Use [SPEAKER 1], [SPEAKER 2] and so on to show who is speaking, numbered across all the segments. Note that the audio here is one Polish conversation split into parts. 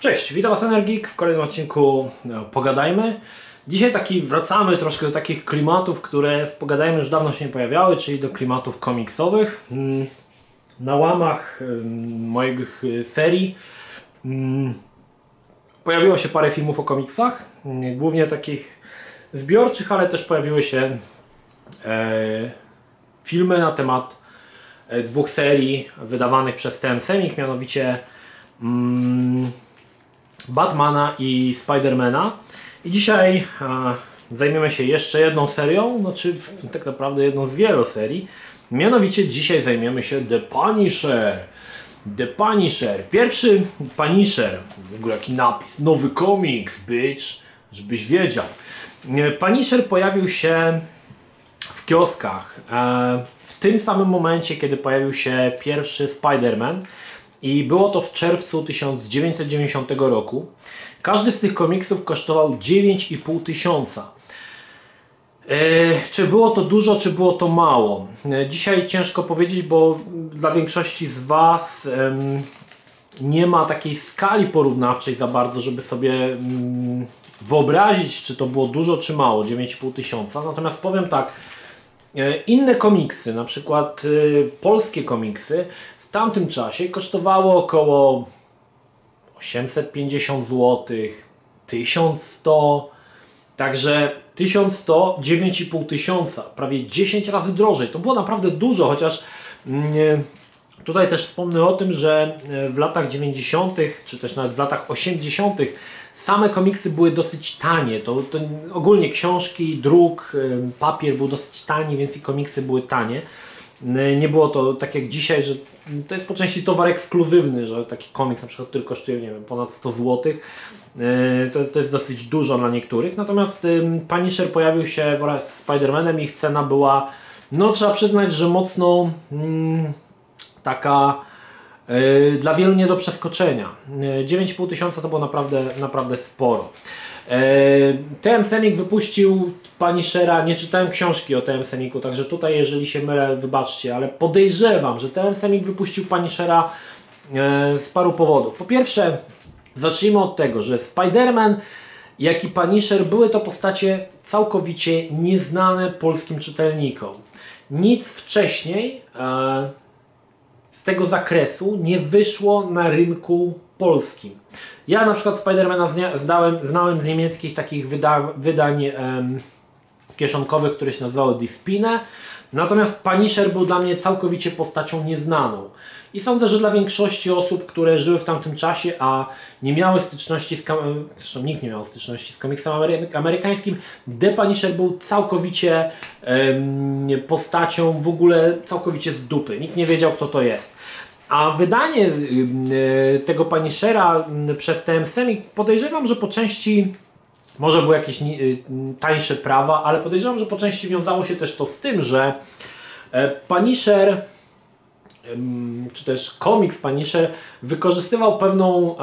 [SPEAKER 1] Cześć, witam Was Energik w kolejnym odcinku no, Pogadajmy. Dzisiaj taki wracamy troszkę do takich klimatów, które w Pogadajmy już dawno się nie pojawiały, czyli do klimatów komiksowych. Mm, Na łamach ym, moich y, serii mm, pojawiło się parę filmów o komiksach, mm, głównie takich zbiorczych, ale też pojawiły się e, filmy na temat e, dwóch serii wydawanych przez TM Semik, mianowicie mm, Batmana i Spidermana. I dzisiaj e, zajmiemy się jeszcze jedną serią, znaczy tak naprawdę jedną z wielu serii. Mianowicie dzisiaj zajmiemy się The Punisher. The Punisher. Pierwszy Punisher. W ogóle jaki napis. Nowy komiks, bitch. Żebyś wiedział. E, Punisher pojawił się w kioskach e, w tym samym momencie, kiedy pojawił się pierwszy Spider-Man i było to w czerwcu 1990 roku. Każdy z tych komiksów kosztował 9,5 tysiąca. E, czy było to dużo, czy było to mało? E, dzisiaj ciężko powiedzieć, bo dla większości z Was nie ma takiej skali porównawczej za bardzo, żeby sobie mm, wyobrazić, czy to było dużo, czy mało, 9,5 tysiąca. Natomiast powiem tak, e, inne komiksy, na przykład polskie komiksy, w tamtym czasie kosztowało około 850 zł, 1100, także 1100, 9,5 tysiąca, prawie 10 razy drożej. To było naprawdę dużo, chociaż mm, tutaj też wspomnę o tym, że e, w latach 90., czy też nawet w latach 80., same komiksy były dosyć tanie. To, to ogólnie książki, druk, e, papier był dosyć tani, więc i komiksy były tanie. N- Nie było to tak jak dzisiaj, że to jest po części towar ekskluzywny, że taki komiks na przykład, który kosztuje nie wiem, ponad 100 zł. To, to jest dosyć dużo dla niektórych. Natomiast ym, Punisher pojawił się wraz z Spider-Manem, ich cena była, no trzeba przyznać, że mocno mm, taka yy, dla wielu nie do przeskoczenia. Yy, 9,5 tysiąca to było naprawdę, naprawdę sporo. TM Semik wypuścił Punishera, nie czytałem książki o TM Semiku, także tutaj jeżeli się mylę, wybaczcie, ale podejrzewam, że TM Semik wypuścił Punishera e, z paru powodów. Po pierwsze, zacznijmy od tego, że Spider-Man jak i Punisher były to postacie całkowicie nieznane polskim czytelnikom. Nic wcześniej e, z tego zakresu nie wyszło na rynku polskim. Ja na przykład Spidermana zdałem, znałem z niemieckich takich wyda- wydań em, kieszonkowych, które się nazywały Dispine. Natomiast Punisher był dla mnie całkowicie postacią nieznaną. I sądzę, że dla większości osób, które żyły w tamtym czasie, a nie miały styczności z, zresztą nikt nie miał styczności z komiksem amery- amerykańskim, The Punisher był całkowicie em, postacią w ogóle całkowicie z dupy. Nikt nie wiedział, kto to jest. A wydanie y, tego Punishera y, przez TM Semik podejrzewam, że po części może były jakieś y, tańsze prawa, ale podejrzewam, że po części wiązało się też to z tym, że e, Punisher czy też komiks Punisher wykorzystywał pewną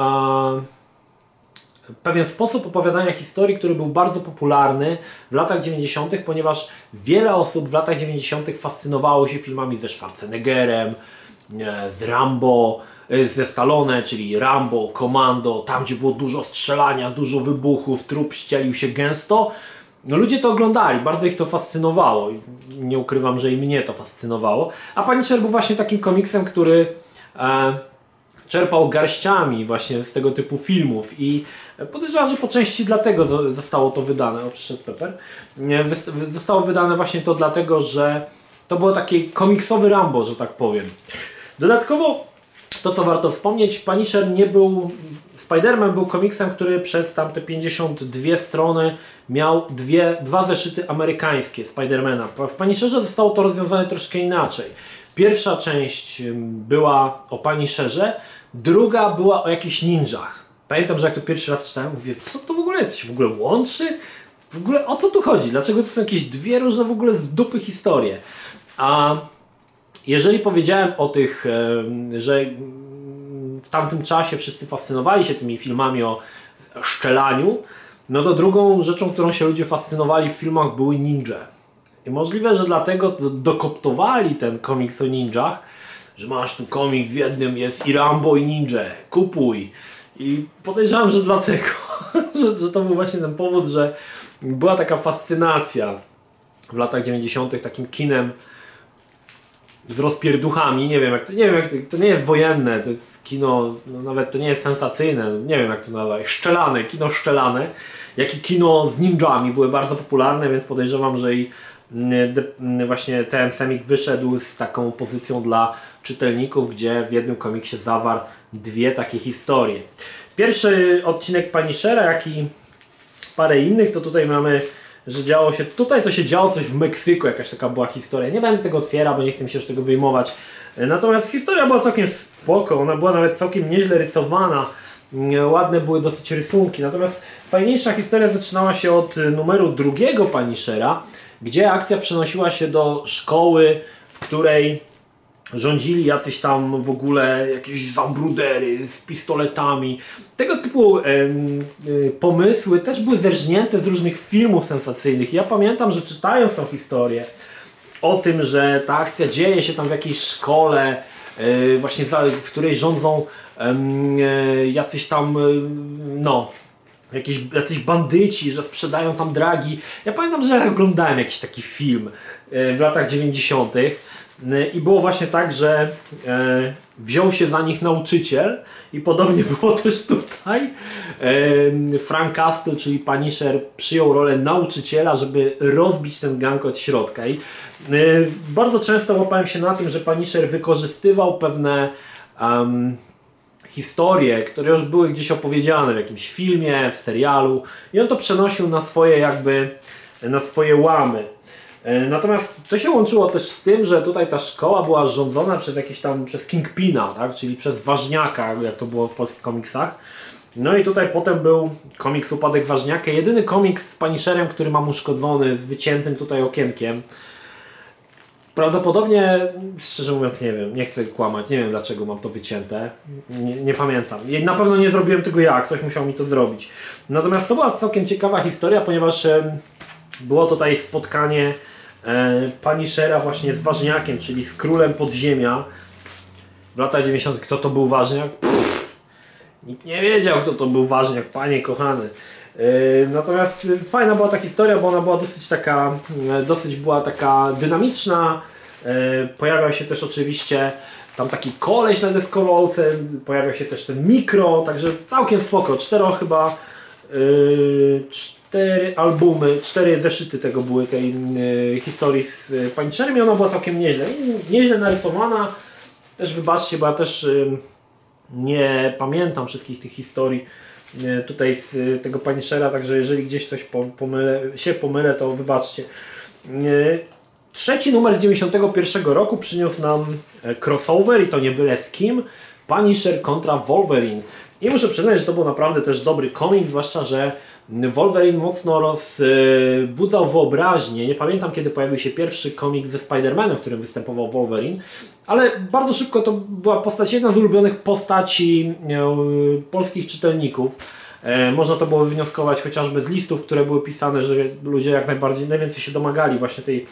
[SPEAKER 1] pewien sposób opowiadania historii, który był bardzo popularny w latach 90., ponieważ wiele osób w latach 90. fascynowało się filmami ze Schwarzeneggerem, z Rambo, e, ze Stallone, czyli Rambo, Komando, tam gdzie było dużo strzelania, dużo wybuchów, trup ścielił się gęsto. No ludzie to oglądali, bardzo ich to fascynowało. Nie ukrywam, że i mnie to fascynowało. A Punisher był właśnie takim komiksem, który e, czerpał garściami właśnie z tego typu filmów i podejrzewam, że po części dlatego zo- zostało to wydane. O, przyszedł Pepper. Zostało wydane właśnie to dlatego, że to było taki komiksowy Rambo, że tak powiem. Dodatkowo to, co warto wspomnieć, Punisher nie był. Spider-Man był komiksem, który przez tamte 52 strony miał dwie, dwa zeszyty amerykańskie Spidermana. W Punisherze zostało to rozwiązane troszkę inaczej. Pierwsza część była o Punisherze, druga była o jakichś ninjach. Pamiętam, że jak to pierwszy raz czytałem, mówię, co to w ogóle jest? W ogóle łączy? W ogóle o co tu chodzi? Dlaczego to są jakieś dwie różne w ogóle z dupy historie? A jeżeli powiedziałem o tych, em, że w tamtym czasie wszyscy fascynowali się tymi filmami o szczelaniu, no to drugą rzeczą, którą się ludzie fascynowali w filmach były ninja. I możliwe, że dlatego do- dokoptowali ten komiks o ninjach, że masz tu komiks w jednym, jest i Rambo i ninja, kupuj. I podejrzewam, że dlatego, że, że to był właśnie ten powód, że była taka fascynacja w latach 90. takim kinem z rozpierduchami, nie wiem jak to, nie wiem jak to, to nie jest wojenne, to jest kino, no nawet to nie jest sensacyjne, nie wiem jak to nazwać, szczelane, kino szczelane, jak i kino z ninjami były bardzo popularne, więc podejrzewam, że i mm, mm, właśnie TM Semik wyszedł z taką pozycją dla czytelników, gdzie w jednym komiksie zawarł dwie takie historie. Pierwszy odcinek Punishera, jak i parę innych, to tutaj mamy, że działo się, tutaj to się działo coś w Meksyku, jakaś taka była historia. Nie będę tego otwierał, bo nie chcę mi się już tego wyjmować. Natomiast historia była całkiem spoko, ona była nawet całkiem nieźle rysowana. Ładne były dosyć rysunki. Natomiast fajniejsza historia zaczynała się od numeru drugiego Punishera, gdzie akcja przenosiła się do szkoły, w której rządzili jacyś tam w ogóle jakieś zambrudery z pistoletami. Tego typu y, pomysły też były zerżnięte z różnych filmów sensacyjnych. Ja pamiętam, że czytając tą historię o tym, że ta akcja dzieje się tam w jakiejś szkole, y, właśnie za, w której rządzą y, jacyś tam, no, jakieś, jacyś bandyci, że sprzedają tam dragi. Ja pamiętam, że oglądałem jakiś taki film w latach 90. e, i było właśnie tak, że e, wziął się za nich nauczyciel i podobnie było też tutaj. E, Frank Castle, czyli Punisher, przyjął rolę nauczyciela, żeby rozbić ten gang od środka. I e, bardzo często łapałem się na tym, że Punisher wykorzystywał pewne em, historie, które już były gdzieś opowiedziane w jakimś filmie, w serialu i on to przenosił na swoje jakby, na swoje łamy. E, Natomiast to się łączyło też z tym, że tutaj ta szkoła była rządzona przez jakieś tam, przez Kingpina, tak? czyli przez Ważniaka, jak to było w polskich komiksach. No i tutaj potem był komiks Upadek Ważniaka, jedyny komiks z Punisherem, który mam uszkodzony, z wyciętym tutaj okienkiem. Prawdopodobnie, szczerze mówiąc, nie wiem, nie chcę kłamać, nie wiem dlaczego mam to wycięte, nie, nie pamiętam. Na pewno nie zrobiłem tego ja, ktoś musiał mi to zrobić. Natomiast to była całkiem ciekawa historia, ponieważ było tutaj spotkanie e, Punishera właśnie z Ważniakiem, czyli z królem podziemia. W latach 90. kto to był Ważniak? Pff, nikt nie wiedział, kto to był Ważniak, panie kochany. Yy, Natomiast fajna była ta historia, bo ona była dosyć taka, y, dosyć była taka dynamiczna. Pojawiał się też oczywiście tam taki koleś na deskorolce, pojawiał się też ten mikro, także całkiem spoko. Cztero chyba, yy, cztery albumy, cztery zeszyty tego były tej yy, historii z yy, Punisherem i ona była całkiem nieźle. Nieźle narysowana. Też wybaczcie, bo ja też yy, nie pamiętam wszystkich tych historii e, tutaj z e, tego Punishera, także jeżeli gdzieś coś po- pomylę, się pomylę, to wybaczcie. E, Trzeci numer z 91 roku przyniósł nam e, crossover i to nie byle z kim. Punisher kontra Wolverine. I muszę przyznać, że to był naprawdę też dobry komik, zwłaszcza, że Wolverine mocno rozbudzał wyobraźnię. Nie pamiętam kiedy pojawił się pierwszy komik ze Spider-Manem, w którym występował Wolverine, ale bardzo szybko to była postać, jedna z ulubionych postaci e, polskich czytelników. E, Można to było wywnioskować chociażby z listów, które były pisane, że ludzie jak najbardziej, najwięcej się domagali właśnie tej,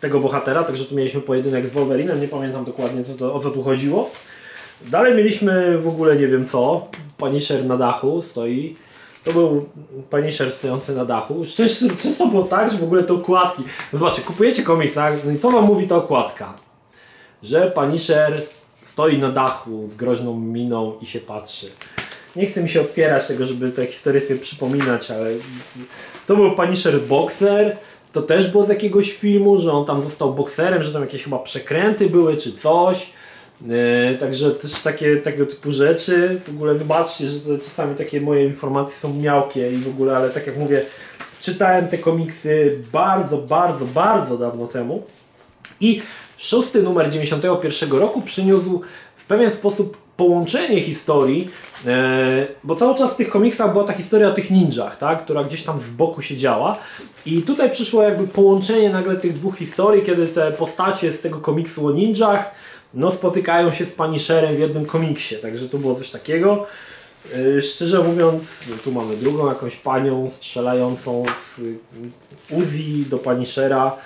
[SPEAKER 1] tego bohatera, także tu mieliśmy pojedynek z Wolverinem, nie pamiętam dokładnie co to, o co tu chodziło. Dalej mieliśmy w ogóle nie wiem co, Punisher na dachu stoi. To był Punisher stojący na dachu. Często, często było tak, że w ogóle te okładki. Zobaczcie, kupujecie komiks, tak? No i co wam mówi ta okładka? Że Punisher stoi na dachu z groźną miną i się patrzy. Nie chcę mi się otwierać tego, żeby te historie sobie przypominać, ale to był Punisher Boxer. To też było z jakiegoś filmu, że on tam został bokserem, że tam jakieś chyba przekręty były czy coś. E, Także też takie tego typu rzeczy. W ogóle wybaczcie, że to czasami takie moje informacje są miałkie i w ogóle, ale tak jak mówię, czytałem te komiksy bardzo, bardzo, bardzo dawno temu. I szósty numer 91 roku przyniósł w pewien sposób połączenie historii, e, bo cały czas w tych komiksach była ta historia o tych ninjach, tak, która gdzieś tam z boku się działa. I tutaj przyszło jakby połączenie nagle tych dwóch historii, kiedy te postacie z tego komiksu o ninjach no, spotykają się z Punisherem w jednym komiksie, także to było coś takiego. Yy, Szczerze mówiąc, tu mamy drugą jakąś panią strzelającą z Uzi do Punishera.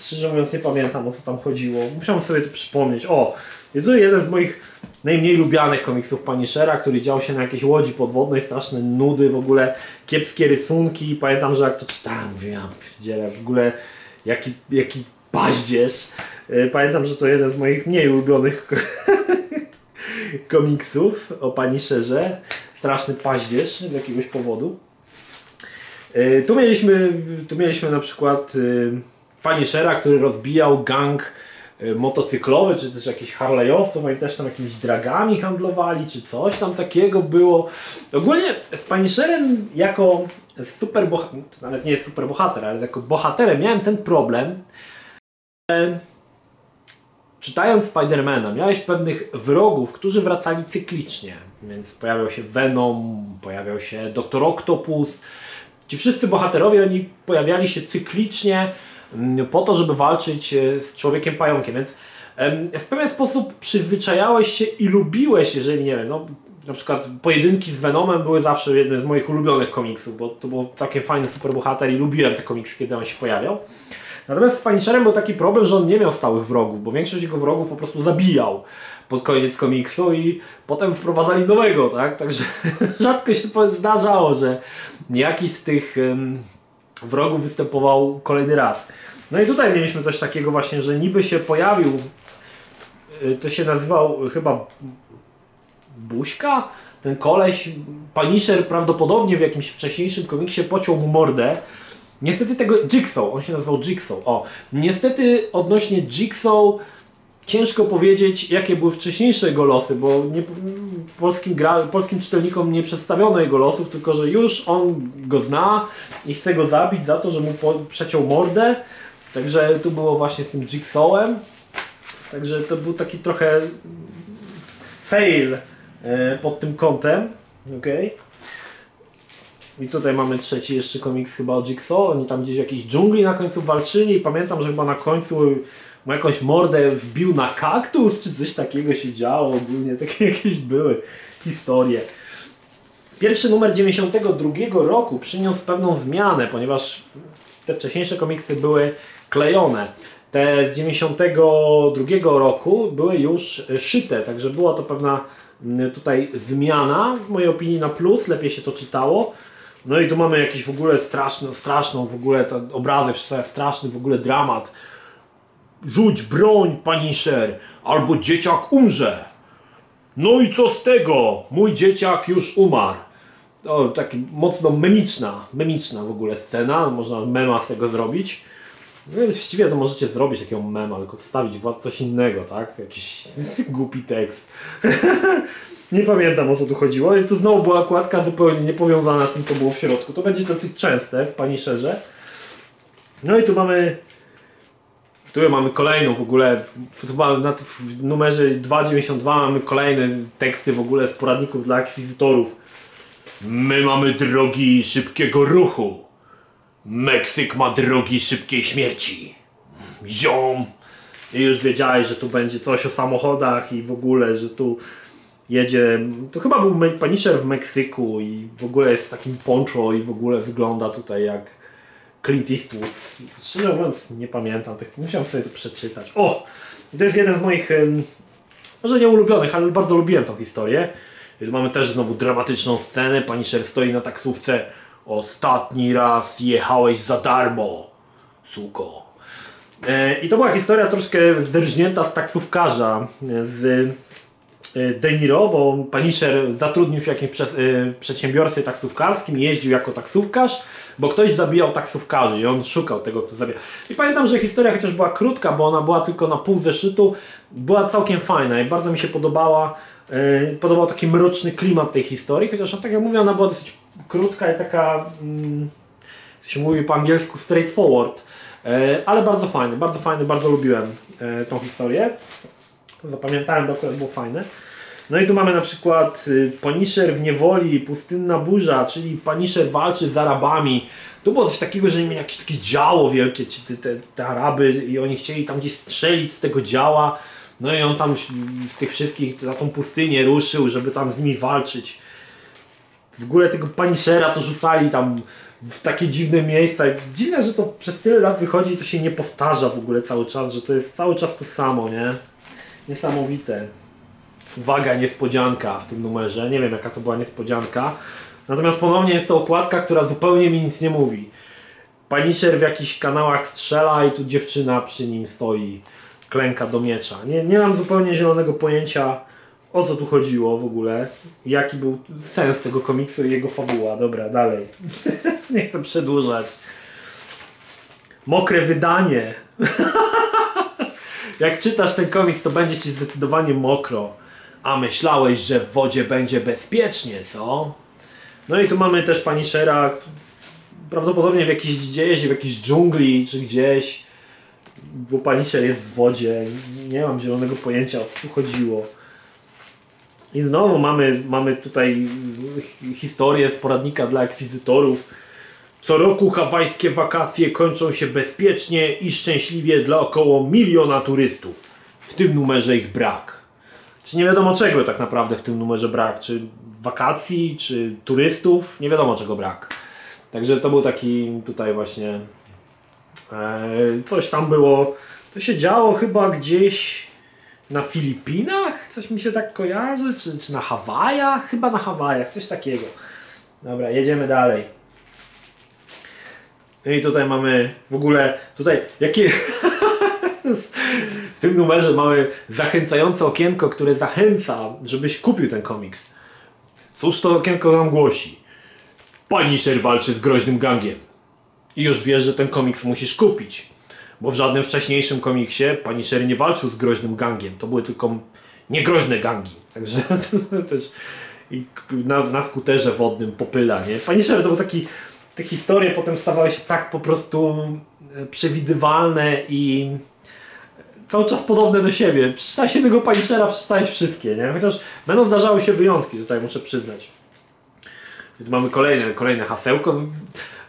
[SPEAKER 1] Szczerze mówiąc nie pamiętam o co tam chodziło. Musiałem sobie to przypomnieć. O, to jeden z moich najmniej lubianych komiksów Punishera, który dział się na jakiejś łodzi podwodnej, straszne nudy, w ogóle kiepskie rysunki. Pamiętam, że jak to czytałem, mówię, ja pierdzielę, w ogóle jaki, jaki paździerz. E, Pamiętam, że to jeden z moich mniej ulubionych komiksów o Punisherze. Straszny paździerz z jakiegoś powodu. E, Tu mieliśmy, tu mieliśmy na przykład y, Punishera, który rozbijał gang motocyklowy, czy też jakichś Harley'owców, oni też tam jakimiś dragami handlowali, czy coś tam takiego było. Ogólnie z Punisherem jako super bohater, nawet nie jest super bohater, ale jako bohaterem miałem ten problem, że czytając Spidermana miałeś pewnych wrogów, którzy wracali cyklicznie, więc pojawiał się Venom, pojawiał się Doktor Octopus, Ci wszyscy bohaterowie, oni pojawiali się cyklicznie mm, po to, żeby walczyć e, z człowiekiem pająkiem, więc w pewien sposób przyzwyczajałeś się i lubiłeś, jeżeli nie wiem, no na przykład pojedynki z Venomem były zawsze jedne z moich ulubionych komiksów, bo to był całkiem fajny superbohater i lubiłem te komiksy, kiedy on się pojawiał. Natomiast z Punisherem był taki problem, że on nie miał stałych wrogów, bo większość jego wrogów po prostu zabijał pod koniec komiksu i potem wprowadzali nowego, tak? Także rzadko się zdarzało, że jakiś z tych em, wrogów występował kolejny raz. No i tutaj mieliśmy coś takiego właśnie, że niby się pojawił, y, to się nazywał chyba Buźka? Ten koleś, Punisher prawdopodobnie w jakimś wcześniejszym komiksie pociął mu mordę. Niestety tego Jigsaw, on się nazywał Jigsaw. O, niestety odnośnie Jigsaw ciężko powiedzieć, jakie były wcześniejsze jego losy, bo nie, polskim, gra, polskim czytelnikom nie przedstawiono jego losów, tylko że już on go zna i chce go zabić za to, że mu po, przeciął mordę. Także tu było właśnie z tym Jigsawem. Także to był taki trochę fail e, pod tym kątem. Okay. I tutaj mamy trzeci jeszcze komiks chyba o Jigsaw. Oni tam gdzieś w jakiejś dżungli na końcu walczyli i pamiętam, że chyba na końcu mu jakąś mordę wbił na kaktus, czy coś takiego się działo ogólnie. Takie jakieś były historie. Pierwszy numer 92 roku przyniósł pewną zmianę, ponieważ te wcześniejsze komiksy były klejone. Te z 92 roku były już szyte, także była to pewna mm, tutaj zmiana, w mojej opinii na plus, lepiej się to czytało. No i tu mamy jakiś w ogóle straszną, straszną w ogóle ten obrazek straszny w ogóle dramat. Rzuć broń, Punisher, albo dzieciak umrze. No i co z tego? Mój dzieciak już umarł. O, mocno memiczna, memiczna w ogóle scena, można mema z tego zrobić. No więc właściwie to możecie zrobić takiego mema, tylko wstawić w coś innego, tak? Jakiś głupi tekst. nie pamiętam o co tu chodziło. I tu znowu była okładka zupełnie niepowiązana z tym, co było w środku. To będzie dosyć częste w Punisherze. No i tu mamy tu mamy kolejną w ogóle, na, w numerze 2.92 mamy kolejne teksty w ogóle z poradników dla akwizytorów. My mamy drogi szybkiego ruchu. Meksyk ma drogi szybkiej śmierci. Ziom. I już wiedziałeś, że tu będzie coś o samochodach i w ogóle, że tu jedzie. To chyba był Punisher w Meksyku i w ogóle jest w takim poncho i w ogóle wygląda tutaj jak Clint Eastwood. Szczerze mówiąc, nie pamiętam. Musiałem sobie to przeczytać. O! To jest jeden z moich, może nie ulubionych, ale bardzo lubiłem tą historię. Mamy też znowu dramatyczną scenę. Punisher stoi na taksówce. Ostatni raz jechałeś za darmo, suko. E, I to była historia troszkę zderżnięta z taksówkarza, e, z e, De Niro, bo Punisher zatrudnił się w jakimś e, przedsiębiorstwie taksówkarskim, jeździł jako taksówkarz, bo ktoś zabijał taksówkarzy i on szukał tego, kto zabijał. I pamiętam, że historia chociaż była krótka, bo ona była tylko na pół zeszytu, była całkiem fajna i bardzo mi się podobała. e, Podobał taki mroczny klimat tej historii, chociaż tak jak mówię, ona była dosyć krótka i taka, mm, jak się mówi po angielsku, straightforward. Ale bardzo fajny, bardzo fajny, bardzo lubiłem tą historię. Zapamiętałem, bo akurat było fajne. No i tu mamy na przykład y, Punisher w niewoli, pustynna burza, czyli Punisher walczy z Arabami. Tu było coś takiego, że mieli jakieś takie działo wielkie, ci, te, te, te Araby i oni chcieli tam gdzieś strzelić z tego działa. No i on tam w tych wszystkich na tą pustynię ruszył, żeby tam z nimi walczyć. W ogóle tego Punishera to rzucali tam w takie dziwne miejsca. Dziwne, że to przez tyle lat wychodzi i to się nie powtarza w ogóle cały czas, że to jest cały czas to samo, nie? Niesamowite. Uwaga, niespodzianka w tym numerze. Nie wiem jaka to była niespodzianka. Natomiast ponownie jest to okładka, która zupełnie mi nic nie mówi. Punisher w jakichś kanałach strzela i tu dziewczyna przy nim stoi, klęka do miecza. Nie, nie mam zupełnie zielonego pojęcia o co tu chodziło w ogóle, jaki był sens tego komiksu i jego fabuła. Dobra, dalej. nie chcę przedłużać. Mokre wydanie. Jak czytasz ten komiks, to będzie ci zdecydowanie mokro. A myślałeś, że w wodzie będzie bezpiecznie, co? No i tu mamy też Punishera, prawdopodobnie w jakiejś dzieje w jakiejś dżungli czy gdzieś. Bo Punisher jest w wodzie. Nie mam zielonego pojęcia o co tu chodziło. I znowu mamy, mamy tutaj hi- historię z poradnika dla akwizytorów. Co roku hawajskie wakacje kończą się bezpiecznie i szczęśliwie dla około miliona turystów. W tym numerze ich brak. Czy nie wiadomo czego tak naprawdę w tym numerze brak? Czy wakacji, czy turystów? Nie wiadomo czego brak. Także to był taki tutaj właśnie e, coś tam było. To się działo chyba gdzieś na Filipinach? Coś mi się tak kojarzy? Czy, czy na Hawajach? Chyba na Hawajach, coś takiego. Dobra, jedziemy dalej. No I tutaj mamy w ogóle, tutaj jakie... w tym numerze mamy zachęcające okienko, które zachęca, żebyś kupił ten komiks. Cóż to okienko nam głosi? Punisher walczy z groźnym gangiem. I już wiesz, że ten komiks musisz kupić. Bo w żadnym wcześniejszym komiksie Punisher nie walczył z groźnym gangiem. To były tylko niegroźne gangi. Także to też i na, na skuterze wodnym popyla, nie? Punisher to był taki, te historie potem stawały się tak po prostu e, przewidywalne i cały czas podobne do siebie. Przeczytałeś jednego Punishera, przeczytałeś wszystkie, nie? Chociaż będą zdarzały się wyjątki, tutaj muszę przyznać. I tu mamy kolejne, kolejne hasełko.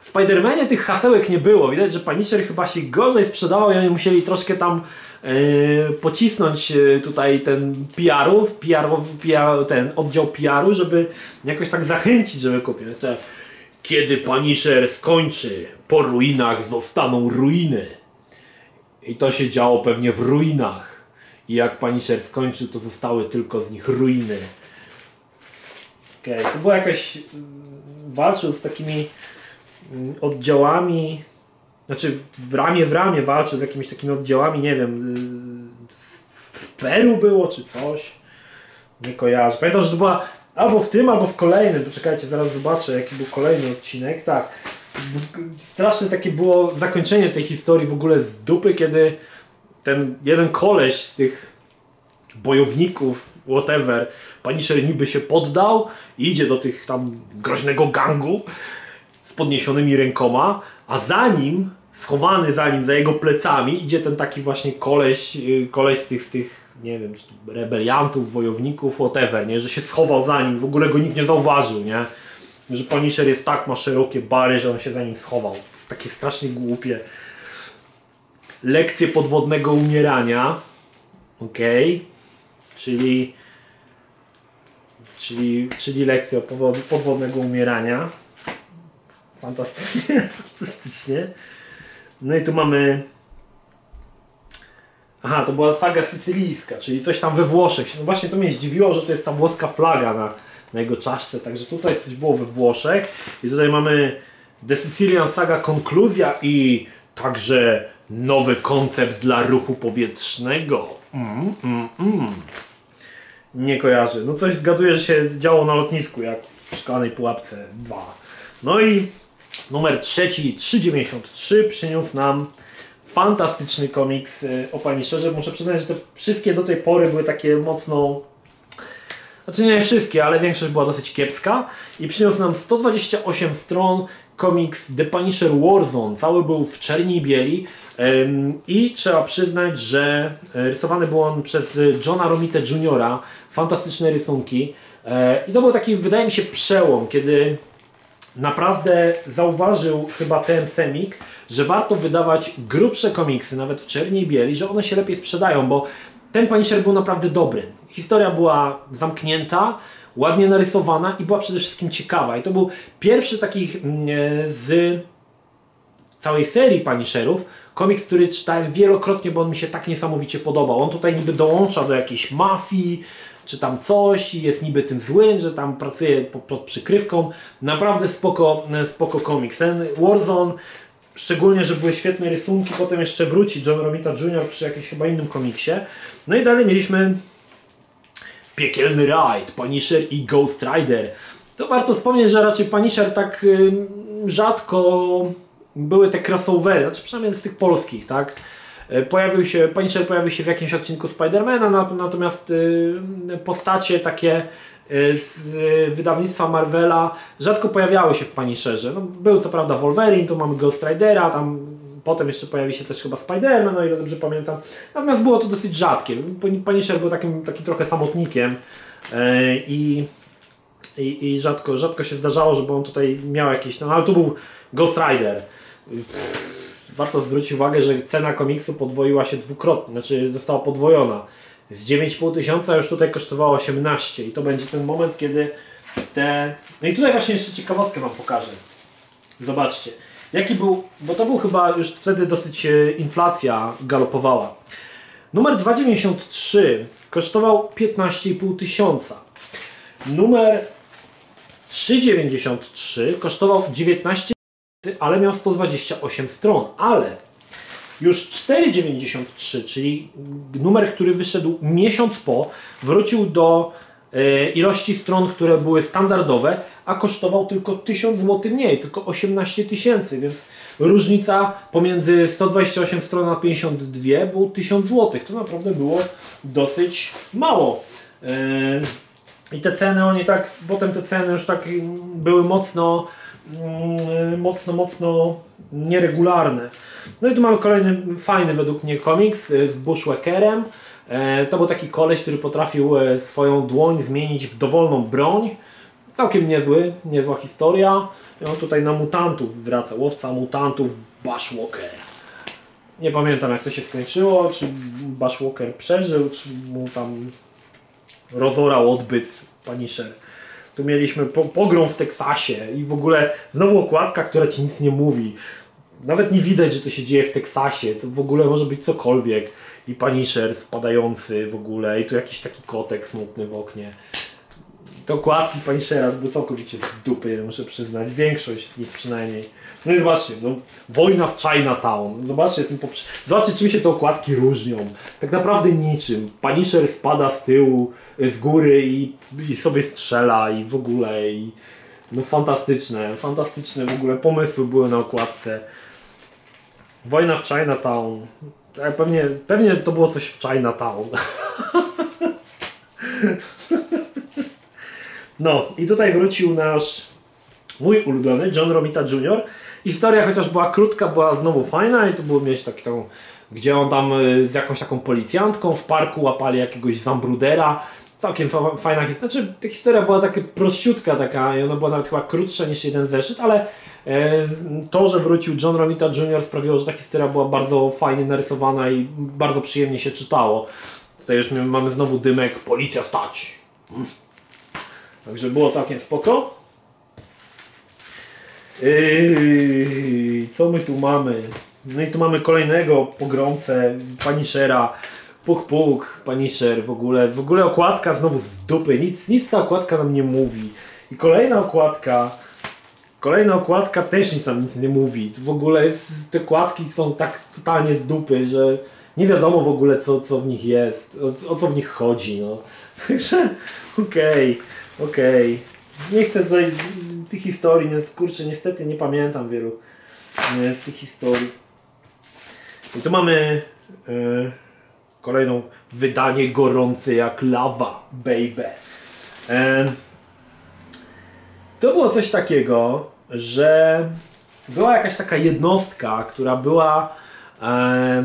[SPEAKER 1] W Spidermanie tych hasełek nie było. Widać, że Punisher chyba się gorzej sprzedawał i oni musieli troszkę tam e, pocisnąć e, tutaj ten PR-u, PR, PR, ten oddział PR-u, żeby jakoś tak zachęcić, żeby kupił. To, kiedy Punisher skończy, po ruinach zostaną ruiny. I to się działo pewnie w ruinach. I jak Punisher skończył, to zostały tylko z nich ruiny. Okej, to było jakaś... mm, Walczył z takimi mm, oddziałami... Znaczy w ramię w ramię walczył z jakimiś takimi oddziałami, nie wiem... y, W Peru było, czy coś. Nie kojarzę. Pamiętam, że to była albo w tym, albo w kolejnym. Poczekajcie, zaraz zobaczę, jaki był kolejny odcinek. Tak. Straszne takie było zakończenie tej historii w ogóle z dupy, kiedy ten jeden koleś z tych bojowników, whatever, Punisher niby się poddał i idzie do tych tam groźnego gangu z podniesionymi rękoma, a za nim, schowany za nim, za jego plecami idzie ten taki właśnie koleś, yy, koleś z tych, z tych nie wiem, czy rebeliantów, wojowników, whatever, nie, że się schował za nim, w ogóle go nikt nie zauważył, nie, że Punisher jest tak, ma szerokie bary, że on się za nim schował. Jest takie strasznie głupie. Lekcje podwodnego umierania. Okej. Czyli, czyli, czyli lekcja podwod- podwodnego umierania. Fantastycznie, fantastycznie. No i tu mamy. Aha, to była saga sycylijska, czyli coś tam we Włoszech. No właśnie to mnie zdziwiło, że to jest ta włoska flaga na, na jego czaszce. Także tutaj coś było we Włoszech. I tutaj mamy The Sicilian Saga Konkluzja i także nowy koncept dla ruchu powietrznego. Mm, mm, mm. Nie kojarzy. No coś zgaduję, że się działo na lotnisku, jak w szklanej pułapce 2. No i numer trzeci, 393, przyniósł nam fantastyczny komiks y, o Punisherze. Muszę przyznać, że te wszystkie do tej pory były takie mocno... Znaczy nie wszystkie, ale większość była dosyć kiepska. I przyniósł nam 128 stron komiks The Punisher Warzone. Cały był w czerni i bieli. I trzeba przyznać, że e, rysowany był on przez y, Johna Romita Jr. Fantastyczne rysunki. I to był taki, wydaje mi się, przełom, kiedy naprawdę zauważył chyba ten Semik, że warto wydawać grubsze komiksy, nawet w czerni i bieli, że one się lepiej sprzedają, bo ten Punisher był naprawdę dobry. Historia była zamknięta, ładnie narysowana i była przede wszystkim ciekawa. I to był pierwszy takich mm, e, z całej serii Punisherów, komiks, który czytałem wielokrotnie, bo on mi się tak niesamowicie podobał. On tutaj niby dołącza do jakiejś mafii, czy tam coś i jest niby tym złym, że tam pracuje pod, przykrywką. Naprawdę spoko, spoko komiks. Ten Warzone, szczególnie, że były świetne rysunki, potem jeszcze wróci John Romita Jr. przy jakimś chyba innym komiksie. No i dalej mieliśmy Piekielny Raid, Punisher i Ghost Rider. To warto wspomnieć, że raczej Punisher tak rzadko były te crossovery, znaczy przynajmniej w tych polskich, tak? E, pojawił się, Punisher pojawił się w jakimś odcinku Spidermana, natomiast postacie takie z y, wydawnictwa Marvela rzadko pojawiały się w Punisherze. No, był co prawda Wolverine, tu mamy Ghost Ridera, tam potem jeszcze pojawi się też chyba Spiderman, o ile dobrze pamiętam. Natomiast było to dosyć rzadkie. Punisher był takim, takim trochę samotnikiem e, i, i, i rzadko, rzadko się zdarzało, żeby on tutaj miał jakiś, no ale tu był Ghost Rider warto zwrócić uwagę, że cena komiksu podwoiła się dwukrotnie, znaczy została podwojona. Z 9,5 tysiąca już tutaj kosztowało 18 i to będzie ten moment, kiedy te... No i tutaj właśnie jeszcze ciekawostkę Wam pokażę. Zobaczcie. Jaki był, bo to był chyba już wtedy dosyć e, inflacja galopowała. Numer 293 kosztował 15,5 tysiąca. Numer 393 kosztował 19 ale miał 128 stron, ale już 4,93, czyli numer, który wyszedł miesiąc po, wrócił do e, ilości stron, które były standardowe, a kosztował tylko 1000 zł mniej, tylko 18 tysięcy, więc różnica pomiędzy 128 stron a 52 było 1000 zł. To naprawdę było dosyć mało. E, I te ceny, oni tak, potem te ceny już tak były mocno mocno, mocno nieregularne. No i tu mamy kolejny fajny według mnie komiks z Bushwhackerem. E, to był taki koleś, który potrafił e, swoją dłoń zmienić w dowolną broń. Całkiem niezły, niezła historia. I on tutaj na mutantów wraca, łowca mutantów Bushwalker. Nie pamiętam jak to się skończyło, czy Bushwalker przeżył, czy mu tam rozorał odbyt Punisher. Tu mieliśmy po, pogrom w Teksasie i w ogóle znowu okładka, która ci nic nie mówi. Nawet nie widać, że to się dzieje w Teksasie. To w ogóle może być cokolwiek. I Punisher spadający w ogóle. I tu jakiś taki kotek smutny w oknie. Te okładki Punishera były całkowicie z dupy, muszę przyznać. Większość z nich przynajmniej. No i zobaczcie, no, wojna w Chinatown. Zobaczcie, ten poprze... zobaczcie, czym się te okładki różnią. Tak naprawdę niczym. Punisher spada z tyłu, z góry i, i sobie strzela i w ogóle. I, no fantastyczne, fantastyczne w ogóle pomysły były na okładce. Wojna w Chinatown. Tak, pewnie, pewnie to było coś w Chinatown. No i tutaj wrócił nasz mój ulubiony John Romita Jr. Historia chociaż była krótka, była znowu fajna i to było mieć taki tą, gdzie on tam y, z jakąś taką policjantką w parku łapali jakiegoś zambrudera. Całkiem fajna historia. Znaczy, ta historia była taka prościutka taka i ona była nawet chyba krótsza niż jeden zeszyt, ale e, to, że wrócił John Romita Jr. sprawiło, że ta historia była bardzo fajnie narysowana i bardzo przyjemnie się czytało. Tutaj już mamy znowu dymek, policja stać. Także było całkiem spoko. Yy, co my tu mamy? No i tu mamy kolejnego pogromcę, Punishera. Puk puk, Punisher w ogóle. W ogóle okładka znowu z dupy. Nic, nic ta okładka nam nie mówi. I kolejna okładka. Kolejna okładka też nic nam nic nie mówi. W ogóle jest, te okładki są tak totalnie z dupy, że nie wiadomo w ogóle co, co w nich jest, o, o co w nich chodzi. No. Także okej, okay, okej. Okay. Nie chcę tutaj tych historii, no, kurczę, niestety nie pamiętam wielu nie, z tych historii. I tu mamy e, kolejną wydanie gorące jak lawa, baby. E, to było coś takiego, że była jakaś taka jednostka, która była e,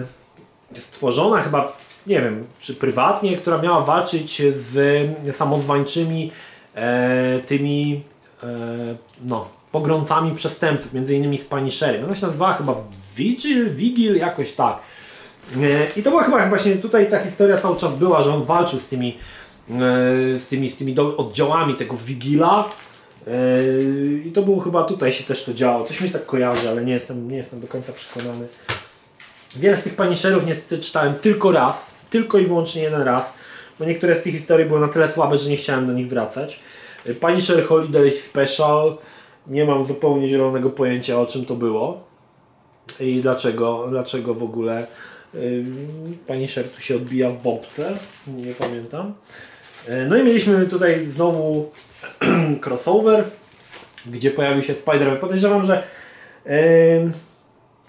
[SPEAKER 1] stworzona chyba, nie wiem, czy prywatnie, która miała walczyć z samozwańczymi e, tymi no, pogromcami przestępców, między innymi z Punisherem. Ona się nazywała chyba Vigil, Vigil, jakoś tak. E, I to była chyba właśnie tutaj ta historia cały czas była, że on walczył z tymi z tymi, z tymi oddziałami tego Wigila. E, I to było chyba tutaj się też to działo. Coś mi tak kojarzy, ale nie jestem, nie jestem do końca przekonany. Wiele z tych paniszerów niestety czytałem tylko raz, tylko i wyłącznie jeden raz, bo niektóre z tych historii były na tyle słabe, że nie chciałem do nich wracać. Punisher Holiday Special, nie mam zupełnie zielonego pojęcia o czym to było i dlaczego, dlaczego w ogóle ym, Punisher tu się odbija w bombce, nie pamiętam. E, No i mieliśmy tutaj znowu crossover, gdzie pojawił się Spider-Man. Podejrzewam, że ym,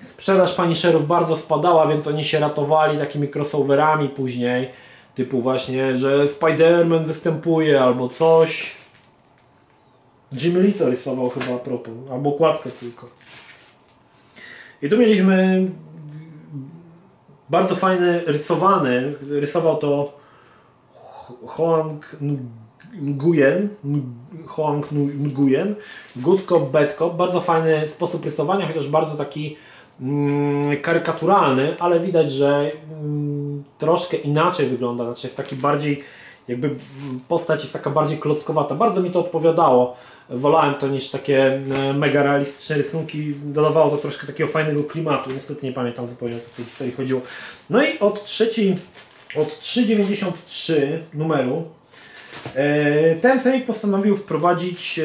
[SPEAKER 1] sprzedaż Punisherów bardzo spadała, więc oni się ratowali takimi crossoverami później, typu właśnie, że Spider-Man występuje albo coś. Jimmy Lee to rysował chyba a propos, albo okładkę tylko. I tu mieliśmy bardzo fajny rysowany, rysował to Hoang Nguyen, Hoang Nguyen, Good Cop, Bad Cop, bardzo fajny sposób rysowania, chociaż bardzo taki mm, karykaturalny, ale widać, że mm, troszkę inaczej wygląda, znaczy jest taki bardziej, jakby postać jest taka bardziej klockowata, bardzo mi to odpowiadało, wolałem to niż takie e, mega realistyczne rysunki, dodawało to troszkę takiego fajnego klimatu, niestety nie pamiętam zupełnie o co w tej historii chodziło. No i od trzeciej, od 3,93 numeru E, Ten Sejmik postanowił wprowadzić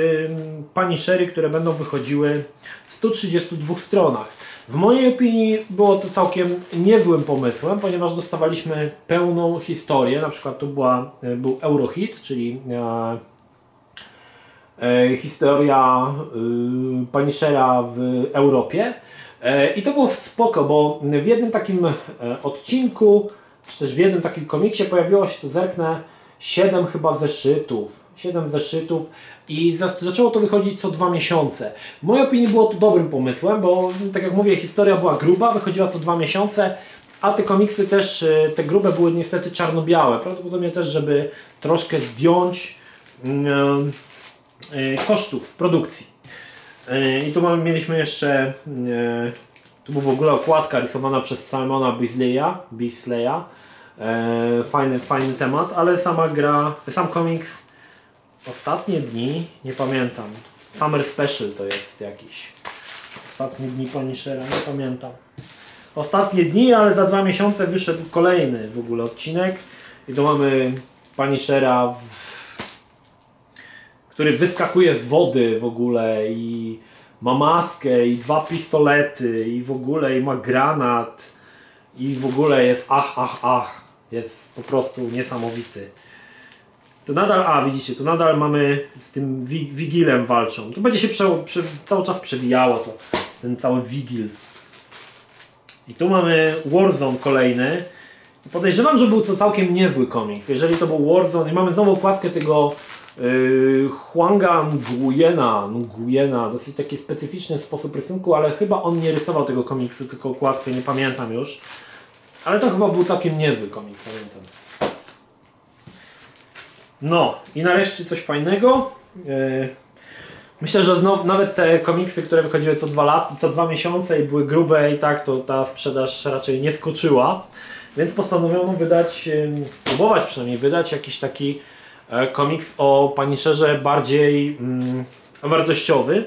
[SPEAKER 1] panishery, które będą wychodziły w 132 stronach. W mojej opinii było to całkiem niezłym pomysłem, ponieważ dostawaliśmy pełną historię. Na przykład tu była, e, był Eurohit, czyli e, e, historia y, Punishera w Europie. E, I to było spoko, bo w jednym takim e, odcinku, czy też w jednym takim komiksie pojawiło się, to zerknę, 7 chyba zeszytów. 7 zeszytów i za- zaczęło to wychodzić co dwa miesiące. W mojej opinii było to dobrym pomysłem, bo tak jak mówię, historia była gruba, wychodziła co dwa miesiące, a te komiksy też, e, te grube były niestety czarno-białe. Prawdopodobnie też, żeby troszkę zdjąć e, kosztów produkcji. E, I tu mamy, mieliśmy jeszcze, e, tu była w ogóle okładka rysowana przez Simona Beasleya. E, fajny, fajny temat, ale sama gra, sam komiks ostatnie dni, nie pamiętam. Summer Special to jest jakiś. Ostatnie dni Punishera, nie pamiętam. Ostatnie dni, ale za dwa miesiące wyszedł kolejny w ogóle odcinek. I tu mamy Punishera, w- który wyskakuje z wody w ogóle i ma maskę i dwa pistolety i w ogóle i ma granat i w ogóle jest ach, ach, ach. Jest po prostu niesamowity. To nadal, a widzicie, tu nadal mamy z tym wi Wigilem walczą. To będzie się prze, prze, cały czas przewijało to, ten cały Wigil. I tu mamy Warzone kolejny. Podejrzewam, że był to całkiem niezły komiks. Jeżeli to był Warzone i mamy znowu okładkę tego yy, Huanga Nguyena, Nguyena, dosyć taki specyficzny sposób rysunku, ale chyba on nie rysował tego komiksu, tylko okładkę, nie pamiętam już. Ale to chyba był całkiem niezły komiks, pamiętam. No i nareszcie coś fajnego. Yy, Myślę, że znowu, nawet te komiksy, które wychodziły co dwa, lat, co dwa miesiące i były grube i tak, to ta sprzedaż raczej nie skoczyła. Więc postanowiono wydać, ym, próbować przynajmniej wydać jakiś taki komiks o Punisherze bardziej mm, wartościowy.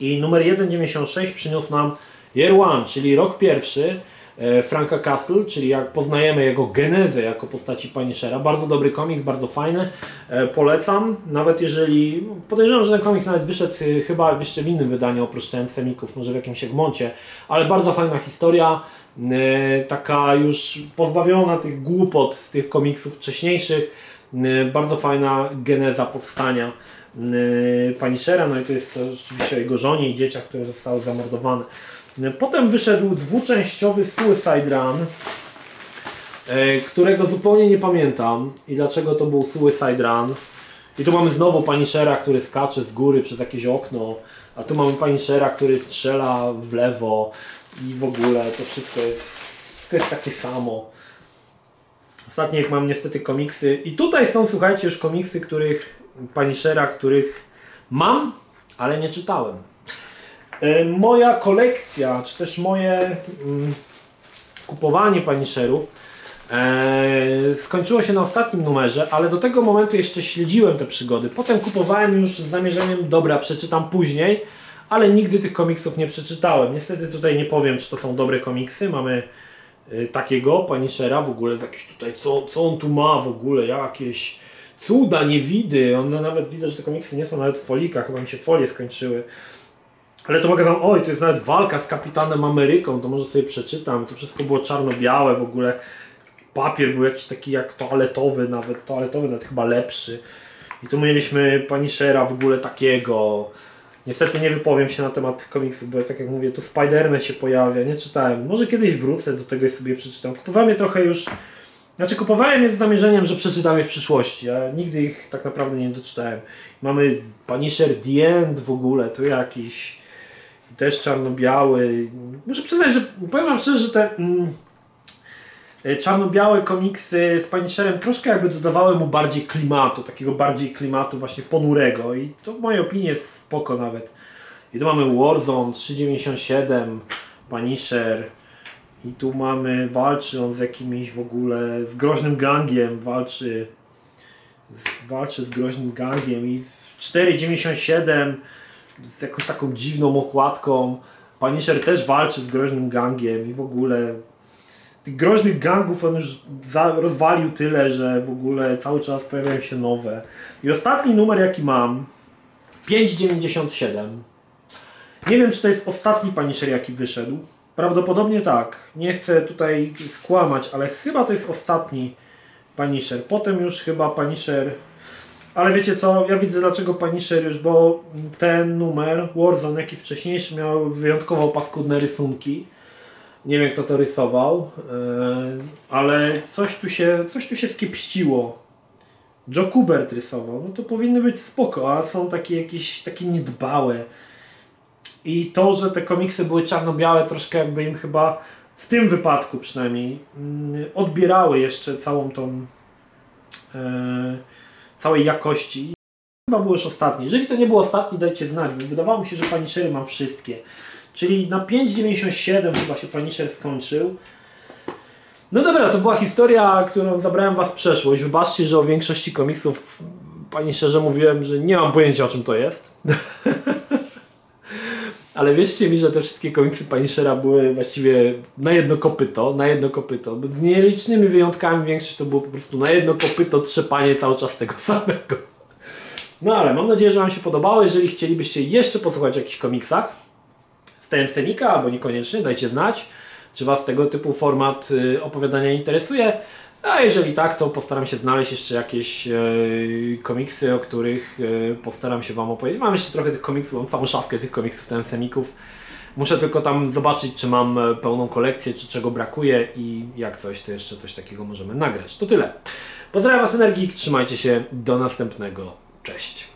[SPEAKER 1] I numer 196 przyniósł nam Year One, czyli rok pierwszy e, Franka Castle, czyli jak poznajemy jego genezę jako postaci Punishera. Bardzo dobry komiks, bardzo fajny. E, Polecam, nawet jeżeli podejrzewam, że ten komiks nawet wyszedł e, chyba jeszcze w innym wydaniu oprócz TM Semików, może w jakimś Egmoncie, ale bardzo fajna historia, e, taka już pozbawiona tych głupot z tych komiksów wcześniejszych. Bardzo fajna geneza powstania Punishera, no i to jest też oczywiście jego żonie i dzieciach, które zostały zamordowane. Potem wyszedł dwuczęściowy Suicide Run, e, którego zupełnie nie pamiętam i dlaczego to był Suicide Run. I tu mamy znowu Punishera, który skacze z góry przez jakieś okno, a tu mamy Punishera, który strzela w lewo i w ogóle to wszystko jest, wszystko jest takie samo. Ostatnio jak mam niestety komiksy i tutaj są słuchajcie już komiksy, których Punishera, których mam, ale nie czytałem. E, Moja kolekcja, czy też moje mm, kupowanie Punisherów Eee, skończyło się na ostatnim numerze, ale do tego momentu jeszcze śledziłem te przygody. Potem kupowałem już z zamierzeniem, dobra, przeczytam później, ale nigdy tych komiksów nie przeczytałem. Niestety tutaj nie powiem, czy to są dobre komiksy. Mamy takiego Punishera w ogóle, z jakiś tutaj, co, co on tu ma w ogóle, jakieś cuda, niewidy. On nawet widzę, że te komiksy nie są nawet w folikach, chyba mi się folie skończyły. Ale to mogę wam, oj, to jest nawet walka z Kapitanem Ameryką, to może sobie przeczytam. To wszystko było czarno-białe w ogóle. Papier był jakiś taki jak toaletowy, nawet toaletowy, nawet chyba lepszy. I tu mieliśmy Punishera w ogóle takiego. Niestety nie wypowiem się na temat tych komiksów, bo tak jak mówię, tu Spider-Man się pojawia, nie czytałem. Może kiedyś wrócę do tego i sobie przeczytam. Kupowałem je trochę już, znaczy kupowałem je z zamierzeniem, że przeczytam je w przyszłości, a nigdy ich tak naprawdę nie doczytałem. Mamy Punisher The End w ogóle, to jakiś też czarno-biały. Muszę przyznać, że powiem wam szczerze, że te mm, czarno-białe komiksy z Punisherem troszkę jakby dodawały mu bardziej klimatu, takiego bardziej klimatu właśnie ponurego i to w mojej opinii jest spoko nawet. I tu mamy Warzone 397, Punisher i tu mamy, walczy on z jakimiś w ogóle, z groźnym gangiem, walczy z, walczy z groźnym gangiem i w 497 z jakąś taką dziwną okładką. Punisher też walczy z groźnym gangiem i w ogóle tych groźnych gangów on już za, rozwalił tyle, że w ogóle cały czas pojawiają się nowe. I ostatni numer jaki mam 5,97 Nie wiem czy to jest ostatni Punisher jaki wyszedł. Prawdopodobnie tak. Nie chcę tutaj skłamać, ale chyba to jest ostatni Punisher. Potem już chyba Punisher ale wiecie co, ja widzę dlaczego Punisher już, bo ten numer, Warzone, jaki wcześniejszy, miał wyjątkowo paskudne rysunki. Nie wiem kto to rysował, yy, ale coś tu się, coś tu się skiepściło. Joe Kubert rysował, no to powinny być spoko, a są takie jakieś takie niedbałe. I to, że te komiksy były czarno-białe, troszkę jakby im chyba w tym wypadku przynajmniej yy, odbierały jeszcze całą tą yy, całej jakości. Chyba był już ostatni. Jeżeli to nie był ostatni, dajcie znać, bo wydawało mi się, że Punishery mam wszystkie. Czyli na 5,97 chyba się Punisher skończył. No dobra, to była historia, którą zabrałem Was w przeszłość. Wybaczcie, że o większości komiksów Punisherze mówiłem, że nie mam pojęcia o czym to jest. Ale wierzcie mi, że te wszystkie komiksy Punishera były właściwie na jedno kopyto, na jedno kopyto. Z nielicznymi wyjątkami większość to było po prostu na jedno kopyto trzepanie cały czas tego samego. No ale mam nadzieję, że Wam się podobało. Jeżeli chcielibyście jeszcze posłuchać o jakichś komiksach TM albo niekoniecznie, dajcie znać, czy Was tego typu format y, opowiadania interesuje. A jeżeli tak, to postaram się znaleźć jeszcze jakieś e, komiksy, o których e, postaram się Wam opowiedzieć. Mam jeszcze trochę tych komiksów, mam całą szafkę tych komiksów ten semików. Muszę tylko tam zobaczyć, czy mam e, pełną kolekcję, czy czego brakuje i jak coś, to jeszcze coś takiego możemy nagrać. To tyle. Pozdrawiam Was Energik, trzymajcie się, do następnego. Cześć.